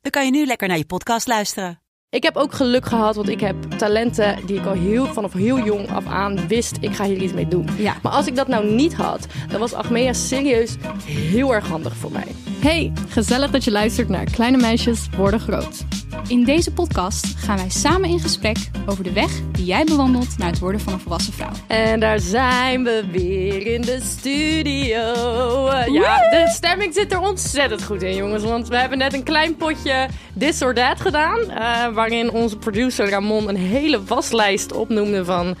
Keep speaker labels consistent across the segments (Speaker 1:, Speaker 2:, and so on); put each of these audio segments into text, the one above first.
Speaker 1: dan kan je nu lekker naar je podcast luisteren.
Speaker 2: Ik heb ook geluk gehad, want ik heb talenten die ik al heel, vanaf heel jong af aan wist, ik ga hier iets mee doen.
Speaker 3: Ja.
Speaker 2: Maar als ik dat nou niet had, dan was Achmea serieus heel erg handig voor mij.
Speaker 3: Hey, gezellig dat je luistert naar Kleine Meisjes Worden Groot. In deze podcast gaan wij samen in gesprek over de weg die jij bewandelt naar het worden van een volwassen vrouw.
Speaker 2: En daar zijn we weer in de studio. Ja, de stemming zit er ontzettend goed in, jongens. Want we hebben net een klein potje This or That gedaan. eh, waarin onze producer Ramon een hele waslijst opnoemde van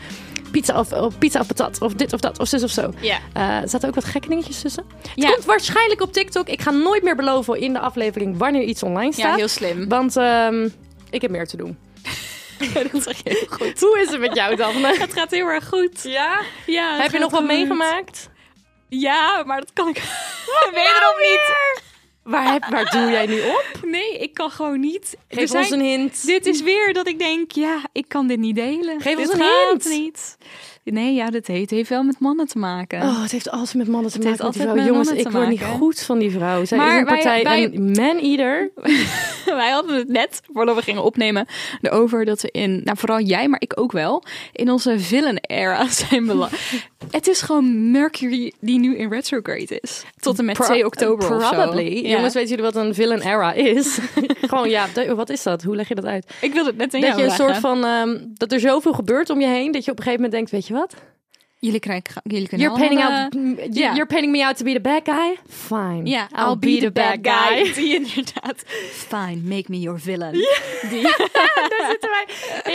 Speaker 2: pizza of, of pizza of patat. Of dit of dat, of zus of zo.
Speaker 3: Ja.
Speaker 2: Eh, er zaten ook wat gekke dingetjes tussen. Het
Speaker 3: Ja.
Speaker 2: komt waarschijnlijk op TikTok. Ik ga nooit meer beloven in de aflevering wanneer iets online staat.
Speaker 3: Ja, heel slim.
Speaker 2: Want ehm, ik heb meer te doen.
Speaker 3: Dat zeg je heel goed.
Speaker 2: Hoe is het met jou, Daphne?
Speaker 3: Het gaat heel erg goed.
Speaker 2: Ja?
Speaker 3: Ja,
Speaker 2: Heb je nog wat meegemaakt?
Speaker 3: Ja, maar dat kan ik wederom niet.
Speaker 2: Waar, heb, waar doe jij nu op?
Speaker 3: Nee, ik kan gewoon niet.
Speaker 2: Geef ons een hint.
Speaker 3: Dit is weer dat ik denk, ja, ik kan dit niet delen.
Speaker 2: Geef
Speaker 3: dit
Speaker 2: ons een hint.
Speaker 3: niet. Nee, ja, dit heeft, heeft wel met mannen te maken.
Speaker 2: Oh, het heeft altijd met mannen te
Speaker 3: Het
Speaker 2: maken.
Speaker 3: altijd met
Speaker 2: Jongens, ik word niet goed van die vrouw. Zij
Speaker 3: Maar
Speaker 2: is een partij
Speaker 3: wij-
Speaker 2: een man-eater.
Speaker 3: Wij hadden het net, voordat we gingen opnemen, erover dat we in, nou vooral jij, maar ik ook wel, in onze villain-era zijn beland. het is gewoon Mercury die nu in retrograde is. Tot en met
Speaker 2: Pro-
Speaker 3: 2 oktober.
Speaker 2: Probably.
Speaker 3: Ja.
Speaker 2: Jongens, weten jullie wat een villain era is? Gewoon, ja, wat is dat? Hoe leg je dat uit?
Speaker 3: ik wil het net aan
Speaker 2: Dat je een
Speaker 3: vragen.
Speaker 2: soort van, ehm, dat er zoveel gebeurt om je heen, dat je op een gegeven moment denkt, weet je wat?
Speaker 3: Jullie, krijgen, jullie kunnen
Speaker 2: You're painting, out,
Speaker 3: eh,
Speaker 2: you-
Speaker 3: ja.
Speaker 2: you're painting me out to be the bad guy? Fine.
Speaker 3: Ja, I'll, be, the bad guy. Die inderdaad. Fine, make me your villain. Die.
Speaker 2: Daar zitten wij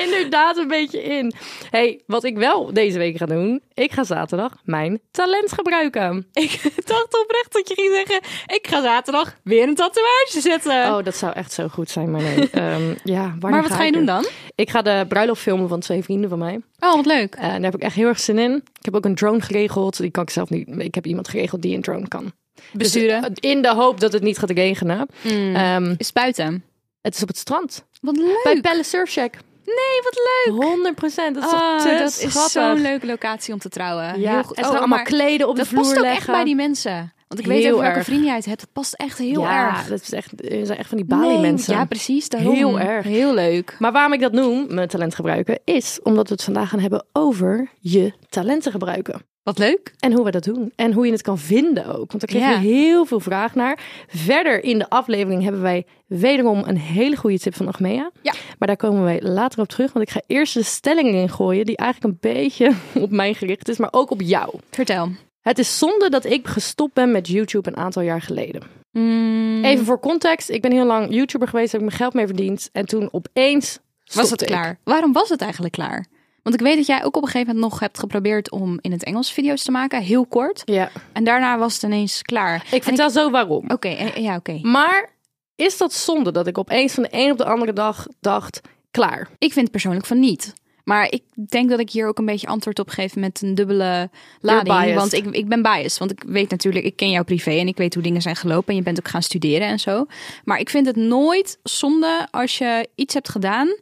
Speaker 2: inderdaad een beetje in. hey, wat ik wel deze week ga doen, ik ga zaterdag mijn talent gebruiken.
Speaker 3: Ik dacht oprecht dat je ging zeggen, ik ga zaterdag weer een tatoeage zetten.
Speaker 2: Oh, dat zou echt zo goed zijn, maar nee. Ehm, ja,
Speaker 3: maar wat ga je doen dan?
Speaker 2: Ik ga de bruiloft filmen van twee vrienden van mij.
Speaker 3: Oh, wat leuk.
Speaker 2: En daar heb ik echt heel erg zin in. Ik heb ook een drone geregeld. Die kan ik zelf niet. Ik heb iemand geregeld die een drone kan.
Speaker 3: Besturen.
Speaker 2: Dus, eh, in de hoop dat het niet gaat regenen. Ehm,
Speaker 3: Is buiten.
Speaker 2: het is op het strand.
Speaker 3: Wat leuk.
Speaker 2: Bij Pelle Surf Shack.
Speaker 3: Nee, wat leuk.
Speaker 2: 100 procent. Dat is toch
Speaker 3: Oh,
Speaker 2: te
Speaker 3: dat is zo'n leuke locatie om te trouwen.
Speaker 2: Ja,
Speaker 3: heel goed.
Speaker 2: en
Speaker 3: Oh,
Speaker 2: allemaal kleden op
Speaker 3: dat
Speaker 2: de vloer
Speaker 3: past ook
Speaker 2: leggen.
Speaker 3: echt bij die mensen. Want ik weet
Speaker 2: Heel
Speaker 3: even welke
Speaker 2: erg.
Speaker 3: vrienden jij het hebt. Het past echt heel
Speaker 2: ja,
Speaker 3: erg.
Speaker 2: dat is echt, zijn echt van die Bali
Speaker 3: Nee,
Speaker 2: mensen.
Speaker 3: Ja, precies. Daarom.
Speaker 2: Heel erg.
Speaker 3: Heel leuk.
Speaker 2: Maar waarom ik dat noem, mijn talent gebruiken, is omdat we het vandaag gaan hebben over je talenten gebruiken.
Speaker 3: Wat leuk.
Speaker 2: En hoe we dat doen. En hoe je het kan vinden ook. Want daar kregen
Speaker 3: Ja.
Speaker 2: heel veel vraag naar. Verder in de aflevering hebben wij wederom een hele goede tip van Achmea.
Speaker 3: Ja.
Speaker 2: Maar daar komen wij later op terug. Want ik ga eerst de stelling in gooien die eigenlijk een beetje op mij gericht is. Maar ook op jou.
Speaker 3: Vertel.
Speaker 2: Het is zonde dat ik gestopt ben met YouTube een aantal jaar geleden.
Speaker 3: Mm,
Speaker 2: Even voor context. Ik ben heel lang YouTuber geweest. Heb ik mijn geld mee verdiend. En toen opeens
Speaker 3: was het
Speaker 2: ik.
Speaker 3: klaar? Waarom was het eigenlijk klaar? Want ik weet dat jij ook op een gegeven moment nog hebt geprobeerd om in het Engels video's te maken. Heel kort.
Speaker 2: Ja.
Speaker 3: En daarna was het ineens klaar.
Speaker 2: Ik vertel zo waarom.
Speaker 3: Oké, eh, ja, oké.
Speaker 2: Maar is dat zonde dat ik opeens van de een op de andere dag dacht, klaar.
Speaker 3: Ik vind persoonlijk van niet. Maar ik denk dat ik hier ook een beetje antwoord op geef met een dubbele lading. Want ik, ik ben biased. Want ik weet natuurlijk, ik ken jou privé en ik weet hoe dingen zijn gelopen. En je bent ook gaan studeren en zo. Maar ik vind het nooit zonde als je iets hebt gedaan.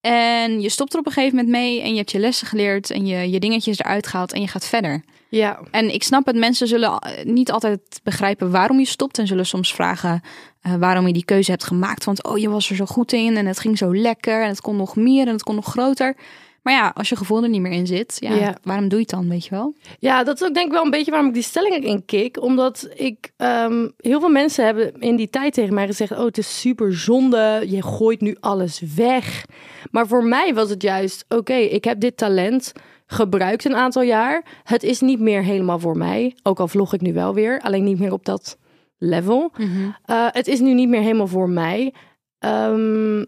Speaker 3: En je stopt er op een gegeven moment mee. En je hebt je lessen geleerd. En je, je dingetjes eruit gehaald. En je gaat verder.
Speaker 2: Ja.
Speaker 3: En ik snap het, mensen zullen eh, niet altijd begrijpen waarom je stopt. En zullen soms vragen eh, waarom je die keuze hebt gemaakt. Want oh, je was er zo goed in en het ging zo lekker. En het kon nog meer en het kon nog groter. Maar ja, als je gevoel er niet meer in zit, ja,
Speaker 2: Ja.
Speaker 3: waarom doe je het dan, weet je wel?
Speaker 2: Ja, dat is ook denk ik wel een beetje waarom ik die stelling erin kik. Omdat ik, ehm, heel veel mensen hebben in die tijd tegen mij gezegd... oh, het is super zonde, je gooit nu alles weg. Maar voor mij was het juist, oké, ik heb dit talent gebruikt een aantal jaar. Het is niet meer helemaal voor mij. Ook al vlog ik nu wel weer, alleen niet meer op dat level. Eh, het is nu niet meer helemaal voor mij. Ehm,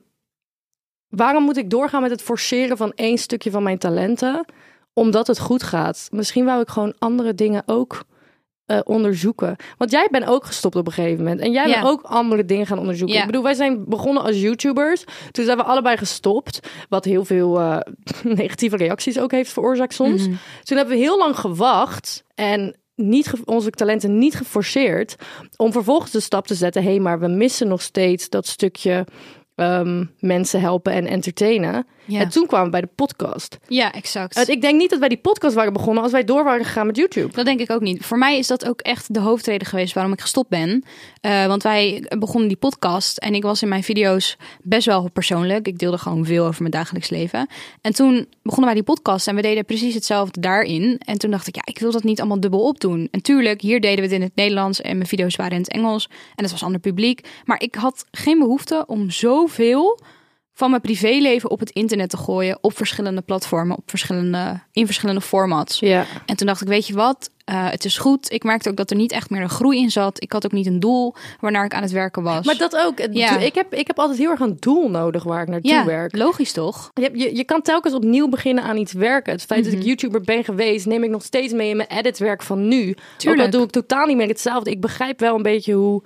Speaker 2: waarom moet ik doorgaan met het forceren van één stukje van mijn talenten? Omdat het goed gaat. Misschien wou ik gewoon andere dingen ook eh, onderzoeken. Want jij bent ook gestopt op een gegeven moment. En jij
Speaker 3: Ja.
Speaker 2: bent ook andere dingen gaan onderzoeken.
Speaker 3: Ja.
Speaker 2: Ik bedoel, wij zijn begonnen als YouTubers. Toen zijn we allebei gestopt. Wat heel veel eh, negatieve reacties ook heeft veroorzaakt soms.
Speaker 3: Mhm.
Speaker 2: Toen hebben we heel lang gewacht. En niet onze talenten niet geforceerd. Om vervolgens de stap te zetten. Hé, hey, maar we missen nog steeds dat stukje... ehm, mensen helpen en entertainen.
Speaker 3: Ja.
Speaker 2: En toen kwamen we bij de podcast.
Speaker 3: Ja, exact.
Speaker 2: Want ik denk niet dat wij die podcast waren begonnen als wij door waren gegaan met YouTube.
Speaker 3: Dat denk ik ook niet. Voor mij is dat ook echt de hoofdreden geweest waarom ik gestopt ben. Eh, want wij begonnen die podcast en ik was in mijn video's best wel persoonlijk. Ik deelde gewoon veel over mijn dagelijks leven. En toen begonnen wij die podcast en we deden precies hetzelfde daarin. En toen dacht ik, ja, ik wil dat niet allemaal dubbel opdoen. En tuurlijk, hier deden we het in het Nederlands en mijn video's waren in het Engels. En het was ander publiek. Maar ik had geen behoefte om zoveel van mijn privéleven op het internet te gooien. Op verschillende platformen, op verschillende, in verschillende formats.
Speaker 2: Ja.
Speaker 3: En toen dacht ik, weet je wat, Eh, het is goed. Ik merkte ook dat er niet echt meer een groei in zat. Ik had ook niet een doel waarnaar ik aan het werken was.
Speaker 2: Maar dat ook.
Speaker 3: Ja.
Speaker 2: Ik, heb, ik heb altijd heel erg een doel nodig waar ik naartoe
Speaker 3: ja,
Speaker 2: werk.
Speaker 3: logisch toch?
Speaker 2: Je, je, je kan telkens opnieuw beginnen aan iets werken. Het feit dat
Speaker 3: Mhm.
Speaker 2: ik YouTuber ben geweest, neem ik nog steeds mee in mijn editwerk van nu.
Speaker 3: Tuurlijk.
Speaker 2: Ook al doe ik totaal niet meer hetzelfde. Ik begrijp wel een beetje hoe,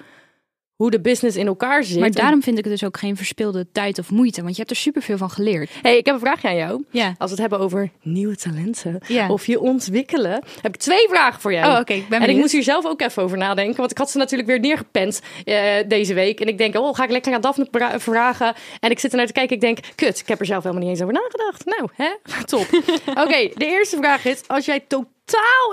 Speaker 2: hoe de business in elkaar zit.
Speaker 3: Maar daarom vind ik het dus ook geen verspilde tijd of moeite. Want je hebt er superveel van geleerd.
Speaker 2: hey, ik heb een vraagje aan jou.
Speaker 3: Ja.
Speaker 2: Als we het hebben over nieuwe talenten
Speaker 3: Ja.
Speaker 2: of je ontwikkelen, heb ik twee vragen voor jou.
Speaker 3: Oh, oké. Ik ben
Speaker 2: en ik
Speaker 3: benieuwd.
Speaker 2: moest hier zelf ook even over nadenken, want ik had ze natuurlijk weer neergepend eh, deze week. En ik denk, oh, ga ik lekker aan Daphne vragen. En ik zit er naar te kijken, ik denk, kut, ik heb er zelf helemaal niet eens over nagedacht. Nou, hè, top. Oké, de eerste vraag is, als jij totaal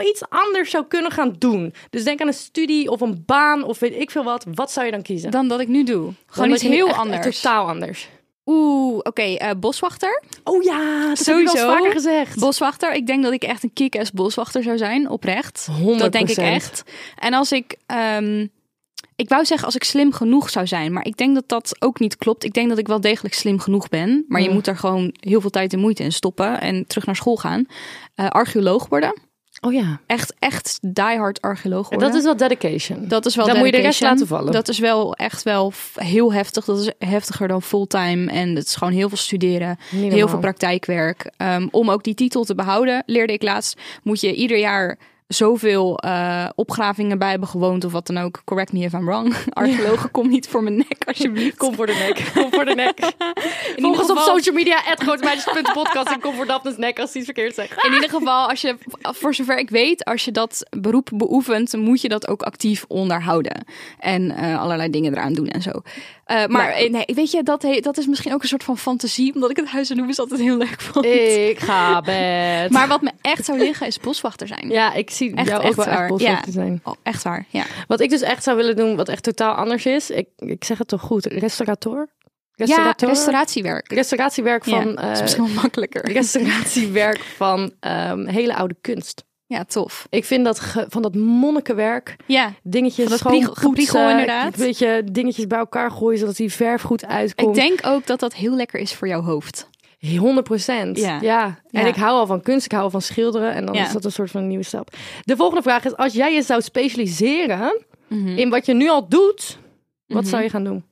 Speaker 2: iets anders zou kunnen gaan doen. Dus denk aan een studie of een baan of weet ik veel wat. Wat zou je dan kiezen?
Speaker 3: Dan dat ik nu doe. Gewoon iets heel anders.
Speaker 2: Totaal anders.
Speaker 3: Oeh, oké. eh, boswachter.
Speaker 2: Oh ja, dat heb
Speaker 3: Sowieso.
Speaker 2: vaker gezegd.
Speaker 3: Boswachter. Ik denk dat ik echt een kick-ass boswachter zou zijn, oprecht.
Speaker 2: 100%.
Speaker 3: Dat denk ik echt. En als ik... ehm, ik wou zeggen als ik slim genoeg zou zijn, maar ik denk dat dat ook niet klopt. Ik denk dat ik wel degelijk slim genoeg ben, maar je
Speaker 2: Mm.
Speaker 3: moet er gewoon heel veel tijd en moeite in stoppen en terug naar school gaan. Eh, archeoloog worden.
Speaker 2: Oh ja.
Speaker 3: Echt, echt diehard archeoloog worden.
Speaker 2: dat is wel dedication.
Speaker 3: Dat is wel
Speaker 2: Dan moet je de rest
Speaker 3: dedication.
Speaker 2: laten vallen.
Speaker 3: Dat is wel echt wel heel heftig. Dat is heftiger dan fulltime. En het is gewoon heel veel studeren. Heel veel praktijkwerk. Ehm, om ook die titel te behouden, leerde ik laatst, moet je ieder jaar zoveel eh, opgravingen bij hebben gewoond of wat dan ook. Correct me if I'm wrong. Archeologen, kom niet voor mijn nek alsjeblieft.
Speaker 2: Kom voor de nek. Kom voor de nek.
Speaker 3: In
Speaker 2: Volg
Speaker 3: ieder
Speaker 2: ons op social media, @grootmeisjes.podcast en kom voor Daphne's nek als hij iets verkeerd zegt.
Speaker 3: In ieder geval, als je, voor zover ik weet, als je dat beroep beoefent, moet je dat ook actief onderhouden. En eh, allerlei dingen eraan doen en zo. Eh, maar
Speaker 2: Maar-
Speaker 3: eh, nee, weet je, dat, dat is misschien ook een soort van fantasie, omdat ik het huis en noem is altijd heel leuk vond.
Speaker 2: Ik ga bed.
Speaker 3: Maar wat me echt zou liggen, is boswachter zijn.
Speaker 2: ja, ik zie
Speaker 3: Echt,
Speaker 2: jou ook
Speaker 3: echt
Speaker 2: wel echt
Speaker 3: waar.
Speaker 2: boswachter
Speaker 3: Ja.
Speaker 2: zijn.
Speaker 3: Oh, echt waar, ja.
Speaker 2: Wat ik dus echt zou willen doen, wat echt totaal anders is. Ik, ik zeg het toch goed, restaurator?
Speaker 3: Ja, restauratiewerk.
Speaker 2: Restauratiewerk van...
Speaker 3: ja, dat is
Speaker 2: eh,
Speaker 3: misschien wel makkelijker.
Speaker 2: restauratiewerk van ehm, hele oude kunst.
Speaker 3: Ja, tof.
Speaker 2: Ik vind dat ge- van dat monnikenwerk,
Speaker 3: Ja,
Speaker 2: dingetjes
Speaker 3: Van
Speaker 2: schoon
Speaker 3: priegel-
Speaker 2: poetsen,
Speaker 3: inderdaad.
Speaker 2: Een beetje dingetjes bij elkaar gooien, zodat die verf goed uitkomt.
Speaker 3: ik denk ook dat dat heel lekker is voor jouw hoofd.
Speaker 2: 100 procent.
Speaker 3: Ja.
Speaker 2: Ja. En
Speaker 3: Ja.
Speaker 2: ik hou al van kunst, ik hou al van schilderen. En dan
Speaker 3: Ja.
Speaker 2: is dat een soort van nieuwe stap. De volgende vraag is: als jij je zou specialiseren
Speaker 3: Mhm.
Speaker 2: in wat je nu al doet, wat
Speaker 3: Mhm.
Speaker 2: zou je gaan doen?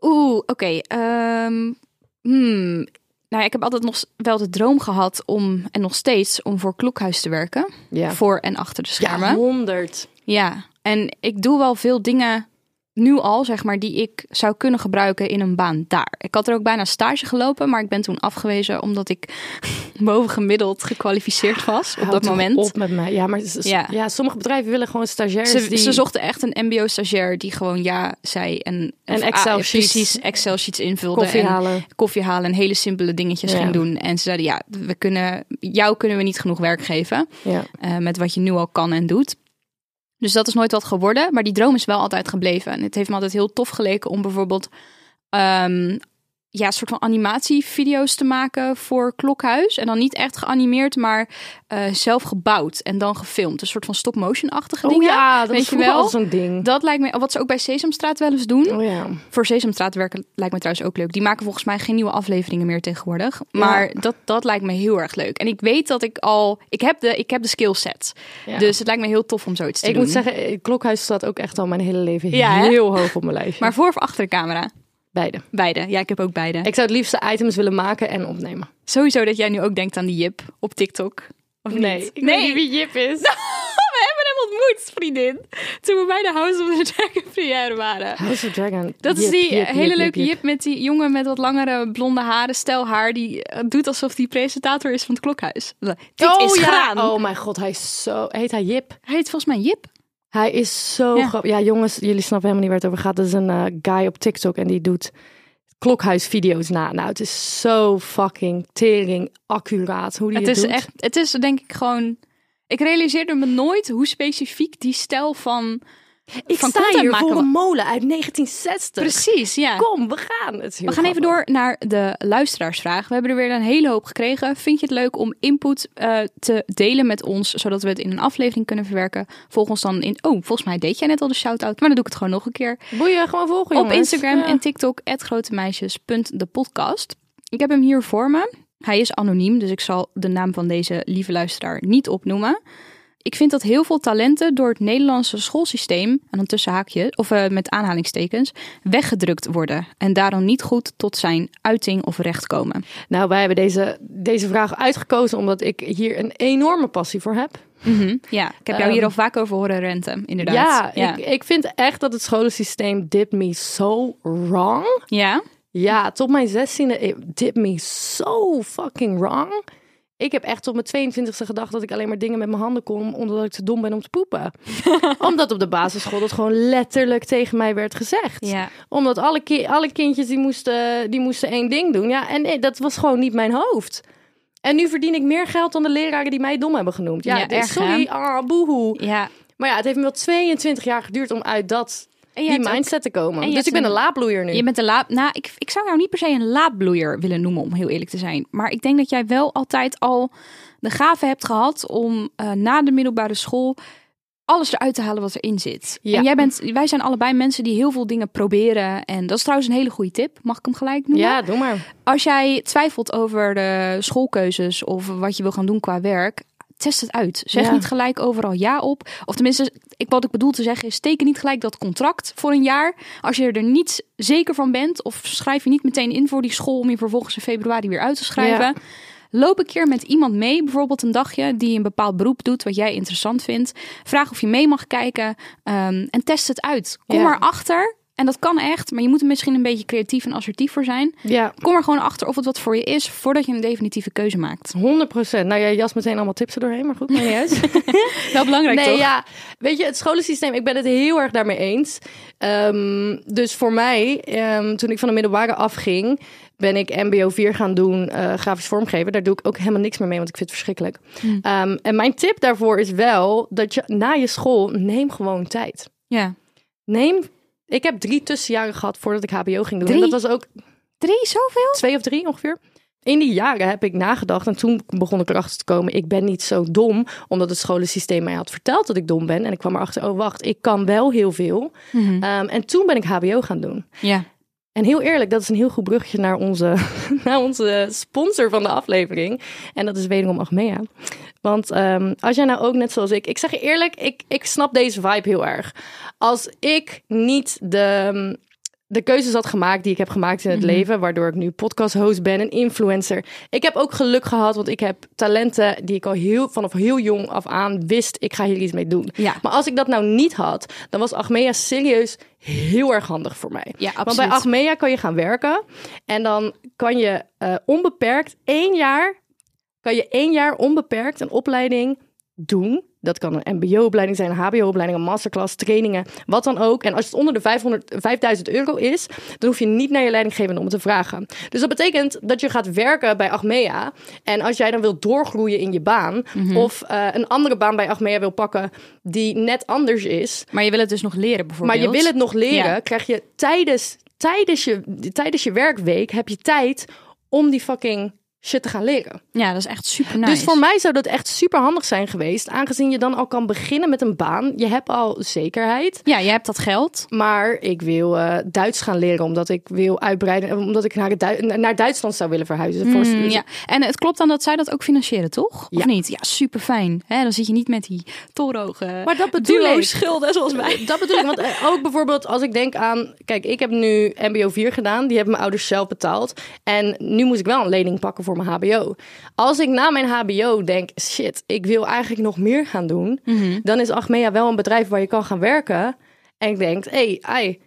Speaker 3: Oeh, oké. ehm, hmm. Nou, ik heb altijd nog wel de droom gehad om, en nog steeds, om voor Klokhuis te werken.
Speaker 2: Ja.
Speaker 3: Voor en achter de schermen.
Speaker 2: Ja, 100.
Speaker 3: Ja, en ik doe wel veel dingen nu al, zeg maar, die ik zou kunnen gebruiken in een baan daar. Ik had er ook bijna stage gelopen, maar ik ben toen afgewezen omdat ik bovengemiddeld gekwalificeerd was op dat moment.
Speaker 2: Op met mij. Ja, maar
Speaker 3: Ja.
Speaker 2: ja. sommige bedrijven willen gewoon stagiairs
Speaker 3: Ze,
Speaker 2: die...
Speaker 3: ze zochten echt een MBO-stagiair die gewoon ja zei en, ah,
Speaker 2: Excel-sheets.
Speaker 3: precies Excel-sheets invulde
Speaker 2: koffie
Speaker 3: en
Speaker 2: halen.
Speaker 3: koffie halen en hele simpele dingetjes
Speaker 2: Ja.
Speaker 3: ging doen. En ze zeiden ja, we kunnen jou kunnen we niet genoeg werk geven
Speaker 2: Ja.
Speaker 3: eh, met wat je nu al kan en doet. Dus dat is nooit wat geworden, maar die droom is wel altijd gebleven. En het heeft me altijd heel tof geleken om bijvoorbeeld ehm, ja, een soort van animatievideo's te maken voor Klokhuis. En dan niet echt geanimeerd, maar eh, zelf gebouwd en dan gefilmd. Een soort van stop-motion-achtige
Speaker 2: Oh
Speaker 3: dingen.
Speaker 2: ja, dat
Speaker 3: weet
Speaker 2: is
Speaker 3: je wel?
Speaker 2: zo'n ding.
Speaker 3: Dat lijkt me, wat ze ook bij Sesamstraat wel eens doen.
Speaker 2: Oh ja.
Speaker 3: Voor Sesamstraat werken lijkt me trouwens ook leuk. Die maken volgens mij geen nieuwe afleveringen meer tegenwoordig. Maar dat, dat lijkt me heel erg leuk. En ik weet dat ik al... Ik heb de, ik heb de skillset.
Speaker 2: Ja.
Speaker 3: Dus het lijkt me heel tof om zoiets te
Speaker 2: Ik
Speaker 3: doen.
Speaker 2: moet zeggen, eh, Klokhuis staat ook echt al mijn hele leven heel hoog op mijn lijstje.
Speaker 3: Maar voor of achter de camera?
Speaker 2: Beide.
Speaker 3: Beide. Ja, ik heb ook beide.
Speaker 2: Ik zou het liefste items willen maken en opnemen.
Speaker 3: Sowieso dat jij nu ook denkt aan die Jip op TikTok. Of
Speaker 2: Nee,
Speaker 3: niet?
Speaker 2: ik
Speaker 3: nee.
Speaker 2: weet niet wie Jip is.
Speaker 3: we hebben hem moet, vriendin. Toen we bij de House of the Dragon première waren.
Speaker 2: House of Dragon.
Speaker 3: Dat is die
Speaker 2: jip,
Speaker 3: hele
Speaker 2: jip,
Speaker 3: leuke
Speaker 2: jip,
Speaker 3: met die jongen met wat langere blonde haren, stel haar, die eh, doet alsof die presentator is van het klokhuis. Dit
Speaker 2: oh,
Speaker 3: is
Speaker 2: ja.
Speaker 3: graan.
Speaker 2: Oh mijn god, hij is zo... Heet hij Jip?
Speaker 3: Hij heet volgens mij Jip.
Speaker 2: Hij is zo
Speaker 3: Ja.
Speaker 2: grappig. Ja, jongens, jullie snappen helemaal niet waar het over gaat. Dat is een eh, guy op TikTok en die doet klokhuisvideo's na. Nou, het is zo fucking tering accuraat hoe die
Speaker 3: Het
Speaker 2: het,
Speaker 3: is
Speaker 2: doet.
Speaker 3: echt, het is denk ik gewoon. Ik realiseerde me nooit hoe specifiek die stijl van.
Speaker 2: Ik
Speaker 3: van
Speaker 2: sta hier
Speaker 3: maken
Speaker 2: voor een molen uit 1960.
Speaker 3: Precies, ja.
Speaker 2: Kom, we gaan. Het
Speaker 3: We gaan even door naar de luisteraarsvraag. We hebben er weer een hele hoop gekregen. Vind je het leuk om input eh, te delen met ons, zodat we het in een aflevering kunnen verwerken? Volg ons dan in. Oh, volgens mij deed jij net al de shout-out, maar dan doe ik het gewoon nog een keer.
Speaker 2: Boeien, gewoon volgen,
Speaker 3: Op. Instagram
Speaker 2: Ja.
Speaker 3: en TikTok, grotemeisjes.depodcast. Ik heb hem hier voor me. Hij is anoniem, dus ik zal de naam van deze lieve luisteraar niet opnoemen. Ik vind dat heel veel talenten door het Nederlandse schoolsysteem, en dan tussen haakje, of eh, met aanhalingstekens, weggedrukt worden. En daarom niet goed tot zijn uiting of recht komen.
Speaker 2: Nou, wij hebben deze, deze vraag uitgekozen omdat ik hier een enorme passie voor heb.
Speaker 3: Mhm, Ja, ik heb jou hier
Speaker 2: Ehm,
Speaker 3: al vaak over horen renten, inderdaad.
Speaker 2: Ja, Ik, ik vind echt dat het scholensysteem did me so wrong.
Speaker 3: ja?
Speaker 2: Ja, tot mijn zestiende it did me so fucking wrong. Ik heb echt tot mijn 22e gedacht dat ik alleen maar dingen met mijn handen kon, omdat ik te dom ben om te poepen. omdat op de basisschool dat gewoon letterlijk tegen mij werd gezegd.
Speaker 3: Ja.
Speaker 2: Omdat alle, ki- alle kindjes die moesten, die moesten één ding doen. Ja, en nee, dat was gewoon niet mijn hoofd. En nu verdien ik meer geld dan de leraren die mij dom hebben genoemd. Ja,
Speaker 3: erg,
Speaker 2: sorry, ah, boehoe.
Speaker 3: ja.
Speaker 2: Maar ja, het heeft me wel 22 jaar geduurd om uit dat, die
Speaker 3: ook-
Speaker 2: mindset te komen. Dus ik ben een- laadbloeier nu.
Speaker 3: Je bent een laat. Nou, ik, ik zou jou niet per se een laadbloeier willen noemen, om heel eerlijk te zijn. Maar ik denk dat jij wel altijd al de gave hebt gehad om eh, na de middelbare school alles eruit te halen wat erin zit.
Speaker 2: Ja.
Speaker 3: En jij bent, wij zijn allebei mensen die heel veel dingen proberen. En dat is trouwens een hele goede tip. Mag ik hem gelijk noemen?
Speaker 2: Ja, doe maar.
Speaker 3: Als jij twijfelt over de schoolkeuzes of wat je wil gaan doen qua werk, test het uit. Zeg
Speaker 2: Ja.
Speaker 3: niet gelijk overal ja op. Of tenminste, ik, wat ik bedoel te zeggen is, teken niet gelijk dat contract voor een jaar. Als je er niet zeker van bent, of schrijf je niet meteen in voor die school om je vervolgens in februari weer uit te schrijven.
Speaker 2: Ja.
Speaker 3: Loop een keer met iemand mee, bijvoorbeeld een dagje, die een bepaald beroep doet wat jij interessant vindt. Vraag of je mee mag kijken ehm, en test het uit. Kom
Speaker 2: Ja.
Speaker 3: erachter. En dat kan echt, maar je moet er misschien een beetje creatief en assertief voor zijn.
Speaker 2: Ja,
Speaker 3: Kom er gewoon achter of het wat voor je is voordat je een definitieve keuze maakt.
Speaker 2: 100 procent. Nou, jij jas meteen allemaal tips er doorheen, maar goed, maakt niet uit.
Speaker 3: Wel belangrijk
Speaker 2: nee,
Speaker 3: toch?
Speaker 2: ja. Weet je, het scholensysteem, ik ben het heel erg daarmee eens. Ehm, dus voor mij, ehm, toen ik van de middelbare afging, ben ik MBO 4 gaan doen, eh, grafisch vormgeven. Daar doe ik ook helemaal niks meer mee, want ik vind het verschrikkelijk. Ehm, en mijn tip daarvoor is wel dat je na je school, neem gewoon tijd.
Speaker 3: Ja.
Speaker 2: Neem, ik heb drie tussenjaren gehad voordat ik HBO ging doen.
Speaker 3: Drie?
Speaker 2: En dat was ook
Speaker 3: Drie, zoveel?
Speaker 2: twee of drie ongeveer. In die jaren heb ik nagedacht en toen begon ik erachter te komen, ik ben niet zo dom, omdat het scholensysteem mij had verteld dat ik dom ben. En ik kwam erachter, oh wacht, ik kan wel heel veel.
Speaker 3: Mhm.
Speaker 2: Ehm, en toen ben ik HBO gaan doen.
Speaker 3: Ja.
Speaker 2: En heel eerlijk, dat is een heel goed bruggetje naar onze, naar onze sponsor van de aflevering. En dat is wederom Achmea. Want ehm, als jij nou ook net zoals ik... Ik zeg je eerlijk, ik, ik snap deze vibe heel erg. Als ik niet de, de keuzes had gemaakt die ik heb gemaakt in het leven... waardoor ik nu podcast-host ben, een influencer. Ik heb ook geluk gehad, want ik heb talenten... die ik al heel, vanaf heel jong af aan wist... ik ga hier iets mee doen.
Speaker 3: Ja.
Speaker 2: Maar als ik dat nou niet had, dan was Achmea serieus heel erg handig voor mij.
Speaker 3: Ja,
Speaker 2: Want
Speaker 3: absoluut.
Speaker 2: bij Achmea kan je gaan werken en dan kan je eh, onbeperkt één jaar, kan je één jaar onbeperkt een opleiding doen. Dat kan een mbo-opleiding zijn, een hbo-opleiding, een masterclass, trainingen, wat dan ook. En als het onder de 500, 5000 euro is, dan hoef je niet naar je leidinggevende om het te vragen. Dus dat betekent dat je gaat werken bij Achmea. En als jij dan wilt doorgroeien in je baan,
Speaker 3: Mhm.
Speaker 2: of eh, een andere baan bij Achmea wil pakken die net anders is,
Speaker 3: Maar je wil het dus nog leren
Speaker 2: maar
Speaker 3: bijvoorbeeld.
Speaker 2: je wil het nog leren,
Speaker 3: Ja.
Speaker 2: krijg je tijdens, tijdens, je tijdens je werkweek heb je tijd om die fucking shit te gaan leren.
Speaker 3: Ja, dat is echt super nice.
Speaker 2: Dus voor mij zou dat echt super handig zijn geweest, aangezien je dan al kan beginnen met een baan. Je hebt al zekerheid.
Speaker 3: Ja, je hebt dat geld.
Speaker 2: Maar ik wil eh, Duits gaan leren, omdat ik wil uitbreiden, omdat ik naar, het Du- naar Duitsland zou willen verhuizen. Voor-
Speaker 3: Mm, ja. En het klopt dan dat zij dat ook financieren, toch? Of
Speaker 2: Ja.
Speaker 3: niet? Ja, super fijn. dan zit je niet met die torenhoge
Speaker 2: Maar dat bedoel ik.
Speaker 3: schulden zoals wij.
Speaker 2: Dat bedoel ik, want eh, ook bijvoorbeeld als ik denk aan... Kijk, ik heb nu MBO 4 gedaan. Die hebben mijn ouders zelf betaald. En nu moet ik wel een lening pakken voor voor mijn HBO. Als ik na mijn HBO denk, shit, ik wil eigenlijk nog meer gaan doen,
Speaker 3: Mhm.
Speaker 2: dan is Achmea wel een bedrijf waar je kan gaan werken. En ik denk, hé, hey,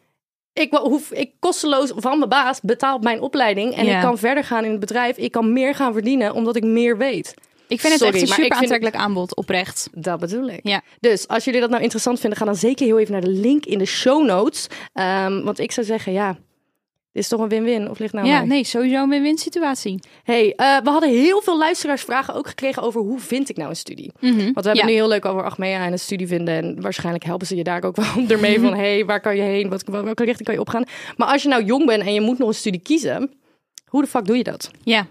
Speaker 2: ik hoef, ik kosteloos van mijn baas betaalt mijn opleiding en ik kan verder gaan in het bedrijf. Ik kan meer gaan verdienen omdat ik meer weet.
Speaker 3: Ik vind het
Speaker 2: Sorry,
Speaker 3: echt een super
Speaker 2: vind-
Speaker 3: aantrekkelijk aanbod, oprecht.
Speaker 2: Dat bedoel ik.
Speaker 3: Ja.
Speaker 2: Dus als jullie dat nou interessant vinden, ga dan zeker heel even naar de link in de show notes. Ehm, want ik zou zeggen, ja, is toch een win-win? Of ligt nou
Speaker 3: ja,
Speaker 2: mij?
Speaker 3: nee, sowieso een win-win situatie.
Speaker 2: Hey, eh, we hadden heel veel luisteraarsvragen ook gekregen over hoe vind ik nou een studie. Want we hebben
Speaker 3: Ja.
Speaker 2: nu heel leuk over Achmea en een studie vinden. En waarschijnlijk helpen ze je daar ook wel ermee van... hey, waar kan je heen? Wat, welke richting kan je opgaan? Maar als je nou jong bent en je moet nog een studie kiezen... hoe de fuck doe je dat?
Speaker 3: Ja.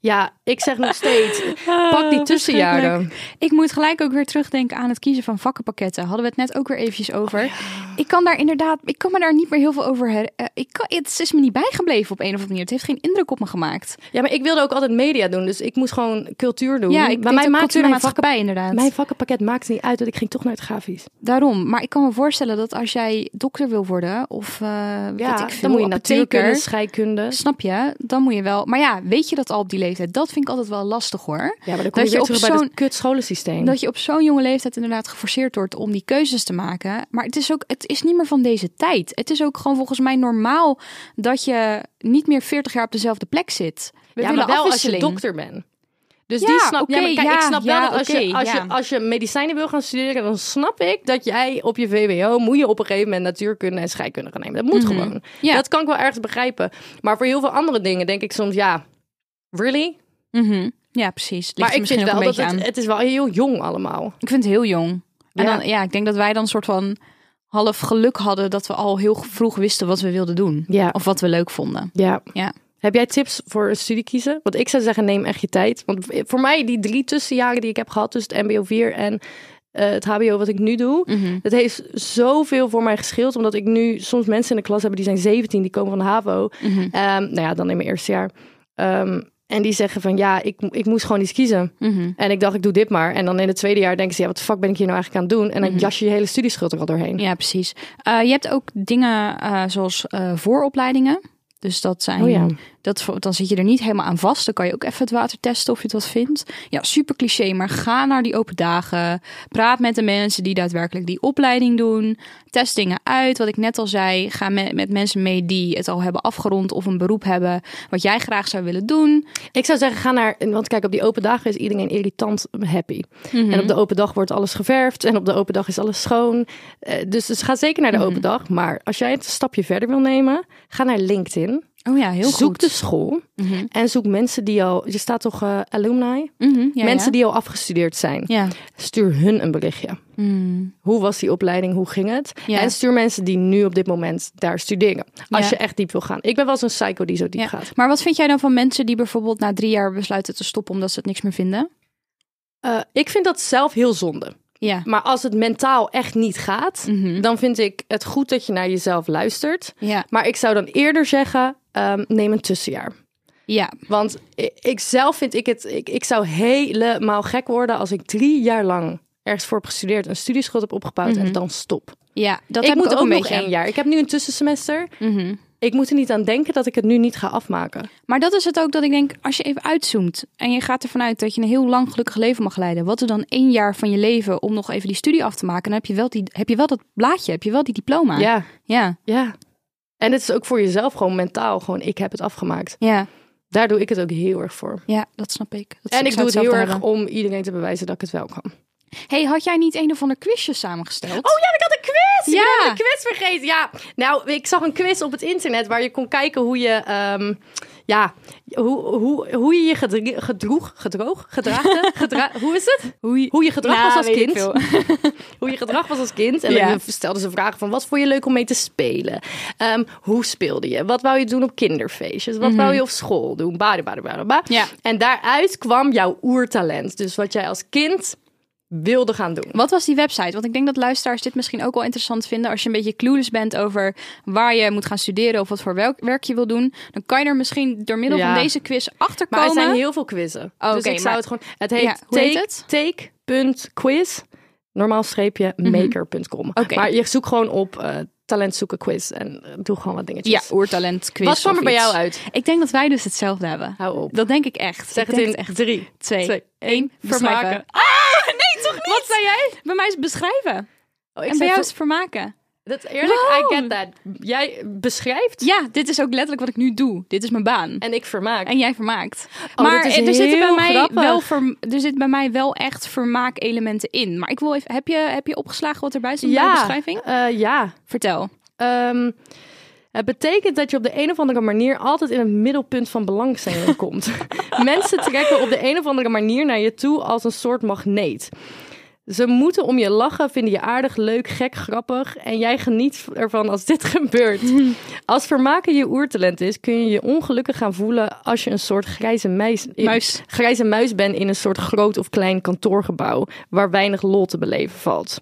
Speaker 2: Ja, ik zeg nog steeds, pak die tussenjaren.
Speaker 3: Ik moet gelijk ook weer terugdenken aan het kiezen van vakkenpakketten. Hadden we het net ook weer eventjes over. Ik kan daar inderdaad, ik kan me daar niet meer heel veel over her. eh, ik kan, het is me niet bijgebleven op een of andere manier. Het heeft geen indruk op me gemaakt.
Speaker 2: Ja, maar ik wilde ook altijd media doen. Dus ik moest gewoon cultuur doen.
Speaker 3: Ja, ik
Speaker 2: maar mijn, vakken,
Speaker 3: maatschappij inderdaad.
Speaker 2: mijn vakkenpakket maakt niet uit. Dat ik ging toch naar het grafisch.
Speaker 3: Daarom. Maar ik kan me voorstellen dat als jij dokter wil worden of eh weet
Speaker 2: Ja,
Speaker 3: ik veel,
Speaker 2: dan moet je natuurkunde, scheikunde.
Speaker 3: Snap je? Dan moet je wel. Maar ja, weet je dat al op die leeftijd? Dat vind ik altijd wel lastig hoor.
Speaker 2: Ja, maar dan kom
Speaker 3: Dat
Speaker 2: je
Speaker 3: je
Speaker 2: weer
Speaker 3: op
Speaker 2: bij
Speaker 3: zo'n-
Speaker 2: het kut scholensysteem.
Speaker 3: Dat je op zo'n jonge leeftijd inderdaad geforceerd wordt om die keuzes te maken. Maar het is ook, het is niet meer van deze tijd. Het is ook gewoon volgens mij normaal dat je niet meer 40 jaar op dezelfde plek zit. We
Speaker 2: ja,
Speaker 3: willen
Speaker 2: maar wel als je dokter bent. Dus
Speaker 3: Ja,
Speaker 2: die snap,
Speaker 3: oké,
Speaker 2: ja, maar kijk,
Speaker 3: ja,
Speaker 2: ik snap wel dat als, je, als, je, als je medicijnen wil gaan studeren, dan snap ik dat jij op je VWO moet je op een gegeven moment natuurkunde en scheikunde gaan nemen. Dat moet gewoon.
Speaker 3: Mhm. Ja.
Speaker 2: Dat kan ik wel ergens begrijpen. Maar voor heel veel andere dingen denk ik soms, ja, really?
Speaker 3: Mhm. Ja, precies. Ligt
Speaker 2: maar ik vind wel dat het, het is wel heel jong allemaal.
Speaker 3: Ik vind het heel jong. En
Speaker 2: Ja.
Speaker 3: dan, ja, ik denk dat wij dan een soort van half geluk hadden dat we al heel vroeg wisten wat we wilden doen.
Speaker 2: Ja.
Speaker 3: Of wat we leuk vonden.
Speaker 2: Ja.
Speaker 3: Ja.
Speaker 2: Heb jij tips voor een studie kiezen? Want ik zou zeggen, neem echt je tijd. Want voor mij, die drie tussenjaren die ik heb gehad tussen het MBO 4 en eh, het HBO wat ik nu doe,
Speaker 3: Mhm.
Speaker 2: dat heeft zoveel voor mij gescheeld. Omdat ik nu soms mensen in de klas heb die zijn 17, die komen van de HAVO.
Speaker 3: Mhm.
Speaker 2: Ehm, nou ja, dan in mijn eerste jaar. Ehm, en die zeggen van ja, ik, ik moest gewoon iets kiezen.
Speaker 3: Mhm.
Speaker 2: En ik dacht, ik doe dit maar. En dan in het tweede jaar denken ze, ja, wat de fuck ben ik hier nou eigenlijk aan het doen? En dan jas je je hele studieschuld er al doorheen.
Speaker 3: Ja, precies. Eh, je hebt ook dingen eh, zoals eh, vooropleidingen. Dus dat zijn,
Speaker 2: Oh ja.
Speaker 3: Dat, dan zit je er niet helemaal aan vast. Dan kan je ook even het water testen of je het wat vindt. Ja, super cliché, maar ga naar die open dagen. Praat met de mensen die daadwerkelijk die opleiding doen. Test dingen uit, wat ik net al zei. Ga met, met mensen mee die het al hebben afgerond of een beroep hebben wat jij graag zou willen doen.
Speaker 2: Ik zou zeggen, ga naar... Want kijk, op die open dagen is iedereen irritant happy.
Speaker 3: Mhm.
Speaker 2: En op de open dag wordt alles geverfd. En op de open dag is alles schoon. Eh, dus, dus ga zeker naar de
Speaker 3: Mhm.
Speaker 2: open dag. Maar als jij het een stapje verder wil nemen, ga naar LinkedIn.
Speaker 3: Oh ja, heel
Speaker 2: zoek
Speaker 3: goed.
Speaker 2: de school.
Speaker 3: Mhm.
Speaker 2: En zoek mensen die al... Je staat toch eh, alumni?
Speaker 3: Mhm, ja,
Speaker 2: mensen
Speaker 3: ja.
Speaker 2: die al afgestudeerd zijn.
Speaker 3: Ja.
Speaker 2: Stuur hun een berichtje.
Speaker 3: Mm.
Speaker 2: Hoe was die opleiding? Hoe ging het? En stuur mensen die nu op dit moment daar studeren. Als je echt diep wil gaan. Ik ben wel zo'n psycho die zo diep gaat.
Speaker 3: Maar wat vind jij dan van mensen die bijvoorbeeld na drie jaar besluiten te stoppen omdat ze het niks meer vinden?
Speaker 2: Eh, ik vind dat zelf heel zonde.
Speaker 3: Ja.
Speaker 2: Maar als het mentaal echt niet gaat,
Speaker 3: Mhm.
Speaker 2: dan vind ik het goed dat je naar jezelf luistert.
Speaker 3: Ja.
Speaker 2: Maar ik zou dan eerder zeggen, ehm, neem een tussenjaar.
Speaker 3: Ja.
Speaker 2: Want ik, ik zelf vind ik het, ik, ik zou helemaal gek worden als ik drie jaar lang ergens voor heb gestudeerd, een studieschuld heb opgebouwd en dan stop.
Speaker 3: Ja, dat
Speaker 2: ik
Speaker 3: heb
Speaker 2: moet
Speaker 3: ik ook,
Speaker 2: ook
Speaker 3: een
Speaker 2: nog
Speaker 3: beetje.
Speaker 2: één jaar. Ik heb nu een tussensemester.
Speaker 3: Mhm.
Speaker 2: Ik moet er niet aan denken dat ik het nu niet ga afmaken.
Speaker 3: Maar dat is het ook dat ik denk, als je even uitzoomt en je gaat ervan uit dat je een heel lang gelukkig leven mag leiden, wat er dan één jaar van je leven om nog even die studie af te maken, dan heb je wel, die, heb je wel dat blaadje, heb je wel die diploma.
Speaker 2: Ja,
Speaker 3: ja,
Speaker 2: ja. En het is ook voor jezelf gewoon mentaal. Gewoon, ik heb het afgemaakt.
Speaker 3: ja,
Speaker 2: Daar doe ik het ook heel erg voor.
Speaker 3: ja, dat snap ik. Dat
Speaker 2: En ik doe het heel erg om iedereen te bewijzen dat ik het wel kan.
Speaker 3: Hey, had jij niet een of ander quizje samengesteld?
Speaker 2: Oh ja, ik had een quiz!
Speaker 3: Ja.
Speaker 2: Ik ben de quiz vergeten. Ja, nou, ik zag een quiz op het internet waar je kon kijken hoe je, ehm, ja, hoe, hoe, hoe je je gedroeg, gedroog, gedraagde, gedra hoe is het?
Speaker 3: Hoe je,
Speaker 2: Hoe je gedrag
Speaker 3: Nou,
Speaker 2: was als kind. hoe je gedrag was als kind. En
Speaker 3: Ja.
Speaker 2: dan stelden ze vragen van, wat vond je leuk om mee te spelen? Ehm, hoe speelde je? Wat wou je doen op kinderfeestjes? Wat wou je op school doen? Bade, bade, bade, bade.
Speaker 3: Ja.
Speaker 2: En daaruit kwam jouw oertalent. Dus wat jij als kind wilde gaan doen.
Speaker 3: Wat was die website? Want ik denk dat luisteraars dit misschien ook wel interessant vinden. Als je een beetje clueless bent over waar je moet gaan studeren of wat voor welk werk je wil doen, dan kan je er misschien door middel
Speaker 2: Ja.
Speaker 3: van deze quiz achter
Speaker 2: Maar
Speaker 3: komen.
Speaker 2: er zijn heel veel quizzen.
Speaker 3: Oh,
Speaker 2: dus ik zou
Speaker 3: maar-
Speaker 2: het gewoon... Het heet,
Speaker 3: Ja, hoe heet
Speaker 2: take,
Speaker 3: het?
Speaker 2: take.quiz, normaal streepje, maker.com.
Speaker 3: Oké.
Speaker 2: Maar je zoekt gewoon op eh, talent zoeken quiz. En eh, doe gewoon wat
Speaker 3: Ja,
Speaker 2: dingetjes.
Speaker 3: oertalent quiz.
Speaker 2: Wat kwam er bij
Speaker 3: iets.
Speaker 2: jou uit?
Speaker 3: Ik denk dat wij dus hetzelfde hebben.
Speaker 2: Hou op.
Speaker 3: Dat denk ik echt.
Speaker 2: Zeg
Speaker 3: ik
Speaker 2: het in
Speaker 3: echt.
Speaker 2: drie,
Speaker 3: Twee,
Speaker 2: twee,
Speaker 3: één.
Speaker 2: vermaken.
Speaker 3: Beschrijven. Ah, nee, toch niet?
Speaker 2: Wat zei jij?
Speaker 3: Bij mij is beschrijven.
Speaker 2: Oh, ik
Speaker 3: en bij jou is vermaken.
Speaker 2: Dat, eerlijk,
Speaker 3: Wow.
Speaker 2: I get that. Jij beschrijft
Speaker 3: Ja, dit is ook letterlijk wat ik nu doe. Dit is mijn baan.
Speaker 2: en ik vermaak.
Speaker 3: En jij vermaakt.
Speaker 2: Oh,
Speaker 3: maar er, zitten bij mij
Speaker 2: grappig.
Speaker 3: wel er zit bij mij wel echt vermaakelementen in. Maar ik wil even, heb je, heb je opgeslagen wat erbij stond bij de beschrijving?
Speaker 2: eh, ja.
Speaker 3: Vertel.
Speaker 2: Ehm, het betekent dat je op de een of andere manier altijd in het middelpunt van belangstelling komt. Mensen trekken op de een of andere manier naar je toe als een soort magneet. Ze moeten om je lachen, vinden je aardig, leuk, gek, grappig. En jij geniet ervan als dit gebeurt. Als vermaken je oertalent is, kun je je ongelukkig gaan voelen als je een soort grijze muis,
Speaker 3: Muis.
Speaker 2: grijze muis bent in een soort groot of klein kantoorgebouw waar weinig lol te beleven valt.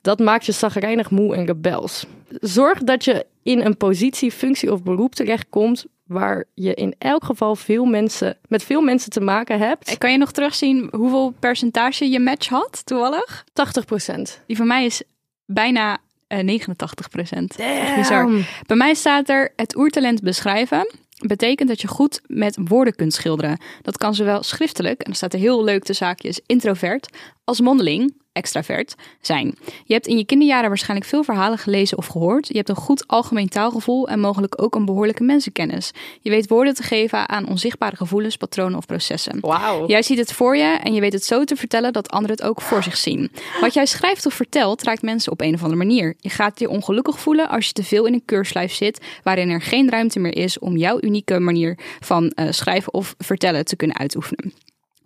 Speaker 2: Dat maakt je zagrijnig moe en rebels. Zorg dat je in een positie, functie of beroep terechtkomt waar je in elk geval veel mensen, met veel mensen te maken hebt.
Speaker 3: Kan je nog terugzien hoeveel percentage je match had, toevallig?
Speaker 2: 80 procent.
Speaker 3: Die van mij is bijna eh 89 procent. bizar. Bij mij staat er het oertalent beschrijven. Betekent dat je goed met woorden kunt schilderen. Dat kan zowel schriftelijk, en dan staat er heel leuk de zaakjes, introvert, als mondeling, extravert, zijn. Je hebt in je kinderjaren waarschijnlijk veel verhalen gelezen of gehoord. Je hebt een goed algemeen taalgevoel en mogelijk ook een behoorlijke mensenkennis. Je weet woorden te geven aan onzichtbare gevoelens, patronen of processen.
Speaker 2: Wauw.
Speaker 3: Jij ziet het voor je en je weet het zo te vertellen dat anderen het ook voor zich zien. Wat jij schrijft of vertelt raakt mensen op een of andere manier. Je gaat je ongelukkig voelen als je te veel in een keurslijf zit waarin er geen ruimte meer is om jouw unieke manier van eh, schrijven of vertellen te kunnen uitoefenen.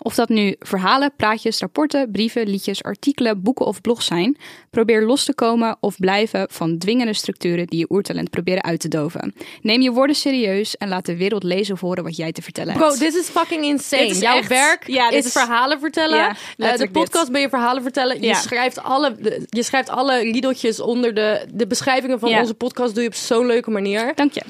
Speaker 3: Of dat nu verhalen, praatjes, rapporten, brieven, liedjes, artikelen, boeken of blogs zijn. Probeer los te komen of blijven van dwingende structuren die je oertalent proberen uit te doven. Neem je woorden serieus en laat de wereld lezen of horen wat jij te vertellen hebt.
Speaker 2: Bro, dit is fucking insane.
Speaker 3: Is
Speaker 2: Jouw
Speaker 3: echt-
Speaker 2: werk
Speaker 3: Ja, dit
Speaker 2: is,
Speaker 3: is-
Speaker 2: verhalen vertellen.
Speaker 3: Ja,
Speaker 2: Eh, de podcast
Speaker 3: dit.
Speaker 2: ben je verhalen vertellen. Je,
Speaker 3: Ja.
Speaker 2: schrijft alle, je schrijft alle riedeltjes onder de, de beschrijvingen van onze podcast. Doe je op zo'n leuke manier.
Speaker 3: Dank je.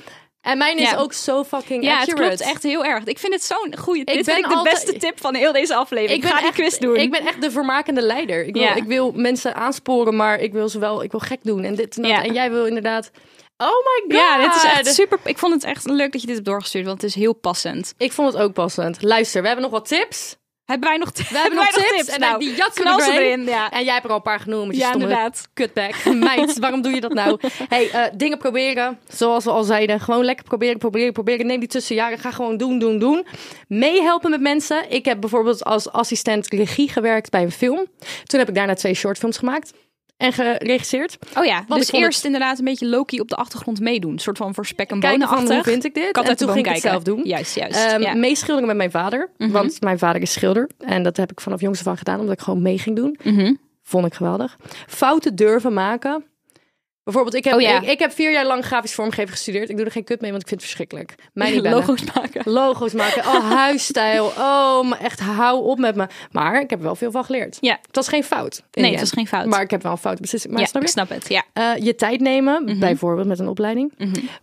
Speaker 2: En mijn is
Speaker 3: Ja.
Speaker 2: ook zo fucking
Speaker 3: Ja, het
Speaker 2: accurate.
Speaker 3: klopt echt heel erg. Ik vind het zo'n goede tip.
Speaker 2: Ik ben
Speaker 3: ik de beste tip van heel deze aflevering. Ik, ga die quiz doen.
Speaker 2: Ik ben echt de vermakende leider. Ik wil,
Speaker 3: Ja.
Speaker 2: ik wil mensen aansporen, maar ik wil ze wel, ik wil gek doen. En dit en dat.
Speaker 3: Ja.
Speaker 2: En jij wil inderdaad. Oh my god.
Speaker 3: ja, dit is echt super. Ik vond het echt leuk dat je dit hebt doorgestuurd, want het is heel passend.
Speaker 2: Ik vond het ook passend. Luister, we hebben nog wat tips.
Speaker 3: Hebben wij nog, tips?
Speaker 2: We hebben nog tips. En
Speaker 3: Nou,
Speaker 2: die jatsen erin.
Speaker 3: erin. Ja.
Speaker 2: En jij hebt er al een paar genoemd.
Speaker 3: Ja, inderdaad.
Speaker 2: Kutbag. Meid, waarom doe je dat nou? hey, eh, dingen proberen. Zoals we al zeiden. Gewoon lekker proberen, proberen, proberen. Neem die tussenjaren. Ga gewoon doen, doen, doen. Meehelpen met mensen. Ik heb bijvoorbeeld als assistent regie gewerkt bij een film. Toen heb ik daarna twee shortfilms gemaakt. En geregisseerd.
Speaker 3: Oh ja,
Speaker 2: Want
Speaker 3: dus eerst inderdaad een beetje Loki op de achtergrond meedoen. Een soort van voor spek en bonen
Speaker 2: van hoe vind ik dit?
Speaker 3: Had
Speaker 2: en toen ging ik het zelf doen.
Speaker 3: Juist, juist. Ja. Mhm.
Speaker 2: Meeschilderen met mijn vader. Want mijn vader is schilder. En dat heb ik vanaf jongs af aan gedaan. Omdat ik gewoon mee ging doen.
Speaker 3: Mhm.
Speaker 2: Vond ik geweldig. Fouten durven maken. Bijvoorbeeld, ik heb,
Speaker 3: Oh ja.
Speaker 2: ik, ik heb vier jaar lang grafisch vormgeven gestudeerd. Ik doe er geen kut mee, want ik vind het verschrikkelijk. Mij niet bellen.
Speaker 3: Logo's maken.
Speaker 2: Logo's maken. Oh, huisstijl. Oh, maar echt hou op met me. Maar ik heb er wel veel van geleerd.
Speaker 3: Ja.
Speaker 2: Het was geen fout.
Speaker 3: Nee, het was geen fout.
Speaker 2: Maar ik heb wel een fout beslissing. Maar
Speaker 3: ja,
Speaker 2: snap
Speaker 3: ik snap het. Ja.
Speaker 2: Eh, je tijd nemen,
Speaker 3: Mhm.
Speaker 2: bijvoorbeeld met een opleiding.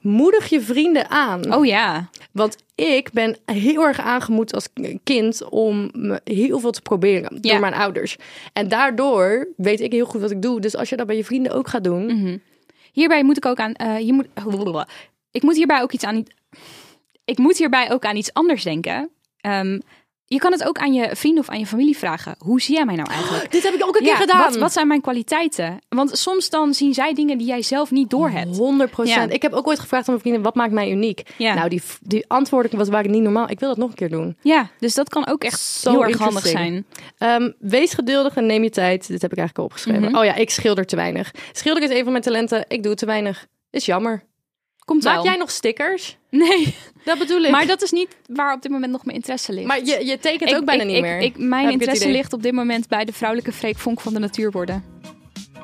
Speaker 2: Moedig je vrienden aan.
Speaker 3: Oh ja.
Speaker 2: Want ik ben heel erg aangemoed als kind om heel veel te proberen
Speaker 3: Ja.
Speaker 2: door mijn ouders. En daardoor weet ik heel goed wat ik doe. Dus als je dat bij je vrienden ook gaat doen,
Speaker 3: Mhm. Hierbij moet ik ook aan. eh, je moet, ik moet hierbij ook iets aan. Ik moet hierbij ook aan iets anders denken. Ehm, je kan het ook aan je vrienden of aan je familie vragen. Hoe zie jij mij nou eigenlijk?
Speaker 2: dit heb ik ook een
Speaker 3: Ja,
Speaker 2: keer gedaan.
Speaker 3: Wat, wat zijn mijn kwaliteiten? Want soms dan zien zij dingen die jij zelf niet doorhebt.
Speaker 2: 100 procent.
Speaker 3: Ja.
Speaker 2: Ik heb ook ooit gevraagd aan mijn vrienden, wat maakt mij uniek?
Speaker 3: Ja.
Speaker 2: Nou, die, die antwoorden was, waren niet normaal. Ik wil dat nog een keer doen.
Speaker 3: Ja, dus dat kan ook echt
Speaker 2: Zo
Speaker 3: heel erg handig zijn.
Speaker 2: Ehm, wees geduldig en neem je tijd. Dit heb ik eigenlijk al opgeschreven.
Speaker 3: Mhm.
Speaker 2: Oh ja, ik schilder te weinig. Schilderen is een van mijn talenten. Ik doe te weinig. Is jammer.
Speaker 3: Komt
Speaker 2: Maak
Speaker 3: wel.
Speaker 2: jij nog stickers?
Speaker 3: Nee,
Speaker 2: Dat bedoel ik.
Speaker 3: maar dat is niet waar op dit moment nog mijn interesse ligt.
Speaker 2: Maar je, je tekent
Speaker 3: Ik-
Speaker 2: ook bijna
Speaker 3: ik-
Speaker 2: niet
Speaker 3: ik-
Speaker 2: meer.
Speaker 3: Ik, mijn interesse ligt op dit moment bij de vrouwelijke freekvonk van de natuur worden.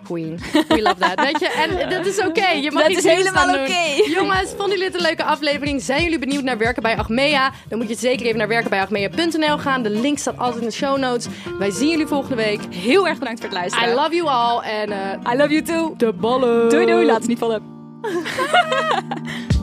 Speaker 2: Queen. We love that. Weet je, en dat is oké. Je mag
Speaker 3: Dat is helemaal oké.
Speaker 2: Jongens, vonden jullie het een leuke aflevering? Zijn jullie benieuwd naar werken bij Achmea? Dan moet je zeker even naar werkenbijachmea.nl gaan. De link staat altijd in de show notes. Wij zien jullie volgende week.
Speaker 3: Heel erg bedankt voor het luisteren.
Speaker 2: I love you all. En eh
Speaker 3: I love you too.
Speaker 2: de ballen.
Speaker 3: Doei doei, laat het niet vallen. 嗯哈哈哈哈哈